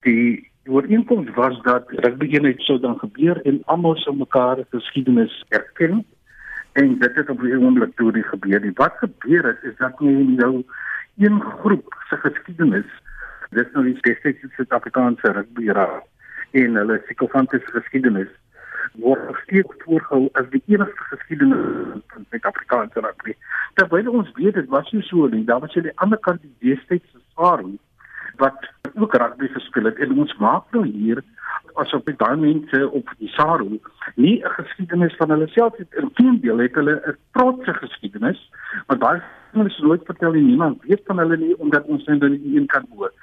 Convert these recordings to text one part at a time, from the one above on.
Die ooreenkoms was dat rugby eenheid sou dan gebeur en almal sou mekaar geskiedenis erken en dit het op die oomblik toe die gebeur. Die wat gebeur het is dat jy nou een groep se geskiedenis dis nou die spesifieke Suid-Afrikaanse rugby raad en hulle psigofantiese geskiedenis word steeds voorgehou as die enigste geskiedenis van Suid-Afrikaanse rugby. Terwyl ons weet dit was nie so nie, daar was jy die ander kant die deestydse SARU wat ook rugby gespeel het. En ons maak nou hier asof die daai mense op die SARU nie 'n geskiedenis van hulle self het. Inteendeel het hulle 'n trotse geskiedenis maar daai is nooit vertel nie niemand weet van hulle nie omdat ons net in die een kant woon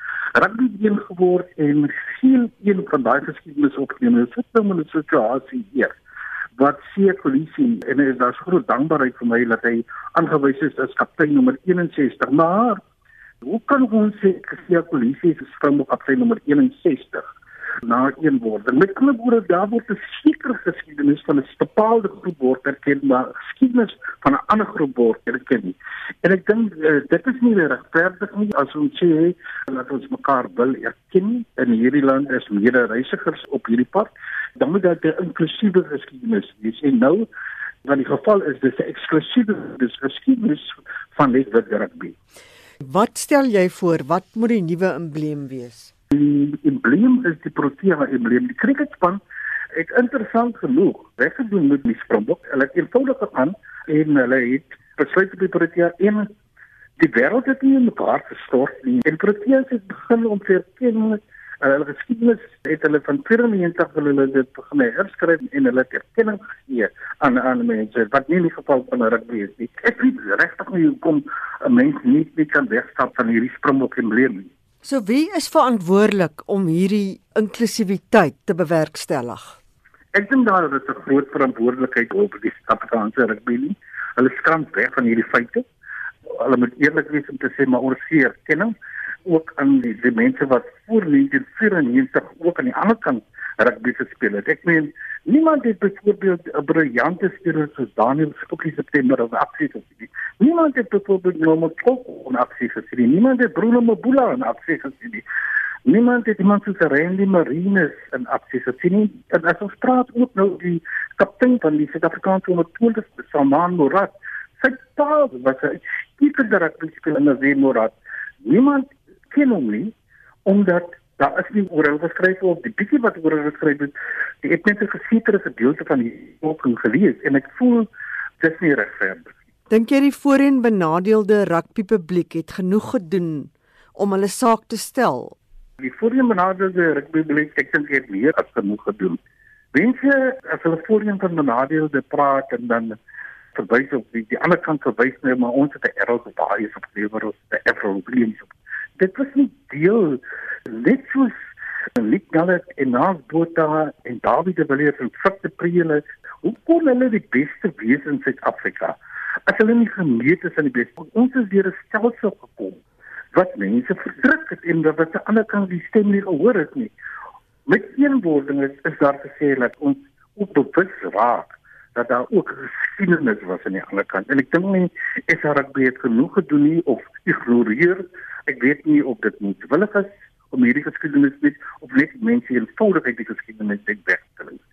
rugby een geword en geen een van daai geskiedenis opgeneem het sit nou in 'n situasie hier wat seë kollisie en is daar groot dankbaarheid vir my dat hy aangewys is as kaptein nommer 61 maar Hoe kan ons sê Kasia polisie se Springbok op sy nommer 61 na een word? Met ander woorde, daar word 'n sekere geskiedenis van 'n bepaalde groep word erken, maar geskiedenis van 'n ander groep word erken nie. En ek dink uh, dit is nie regverdig nie as ons sê dat ons mekaar wil erken in hierdie land as mede-reisigers op hierdie pad. Dan moet dit 'n inklusiewe geskiedenis wees. En nou want die geval is dis 'n eksklusiewe geskiedenis van net wat rugby. Wat stel jy voor wat moet die nuwe embleem wees? Die embleem is die Protea embleem. Die cricketspan het interessant genoeg weggedoen met die Springbok. Hulle het eenvoudig aan en hulle het besluit die Protea en die wêreld het nie in mekaar gestort nie. En Protea het begin om te Uh, hulle geskiedenis het hulle van 94 wil hulle dit begin herskryf en hulle het erkenning gegee aan aan mense wat nie in die geval van rugby is nie. Ek weet regtig nie hoe kom 'n mens nie nie kan wegstap van hierdie springbok embleem nie. So wie is verantwoordelik om hierdie inklusiwiteit te bewerkstellig? Ek dink daar is 'n groot verantwoordelikheid op die Suid-Afrikaanse rugby nie. Hulle skram weg van hierdie feite. Hulle moet eerlik wees om te sê maar ons gee erkenning ook aan die, die mense wat voor 1994 ook aan die ander kant rugby gespeel het. Ek meen niemand het byvoorbeeld 'n briljante speler soos Daniel Skopie September of aksie gesien. Niemand het byvoorbeeld Nomo Koko in aksie gesien. Niemand het Bruno Mabula in aksie gesien. Niemand het iemand soos Randy Marines in aksie gesien. En as ons praat ook nou die kaptein van die Suid-Afrikaanse ondertoonde Salman Morat, sy taal was 'n skietende rugby speler in die Morat. Niemand ken hom nie omdat daar is nie oor hom geskryf of die bietjie wat oor hom geskryf het die het net 'n gesetere gedeelte van die boek gelees en ek voel dis nie regverdig Dink jy die voorheen benadeelde rugby publiek het genoeg gedoen om hulle saak te stel? Die voorheen benadeelde rugby publiek ek dink het meer as genoeg gedoen. Mense as hulle voorheen van benadeelde praat en dan verwys op die, die ander kant verwys nou maar ons het 'n error op daai is op lewer ons 'n error op op dit was nie deel net soos Nick Gallet en Nas Botha en David de Villiers en Fitte Priele hoe kon hulle die beste wees in Suid-Afrika? As hulle nie gemeet is aan die beste ons is deur 'n stelsel gekom wat mense verdruk het en wat aan die ander kant die stem nie gehoor het nie. Met een woording is, is daar gesê dat ons op bewus raak dat daar ook geskiedenis was aan die ander kant. En ek dink nie ek weet genoeg gedoen nie of ignoreer ek weet nie of dit moetswillig is om hierdie geskiedenis net of net mense eenvoudig uit die geskiedenis weg te lê nie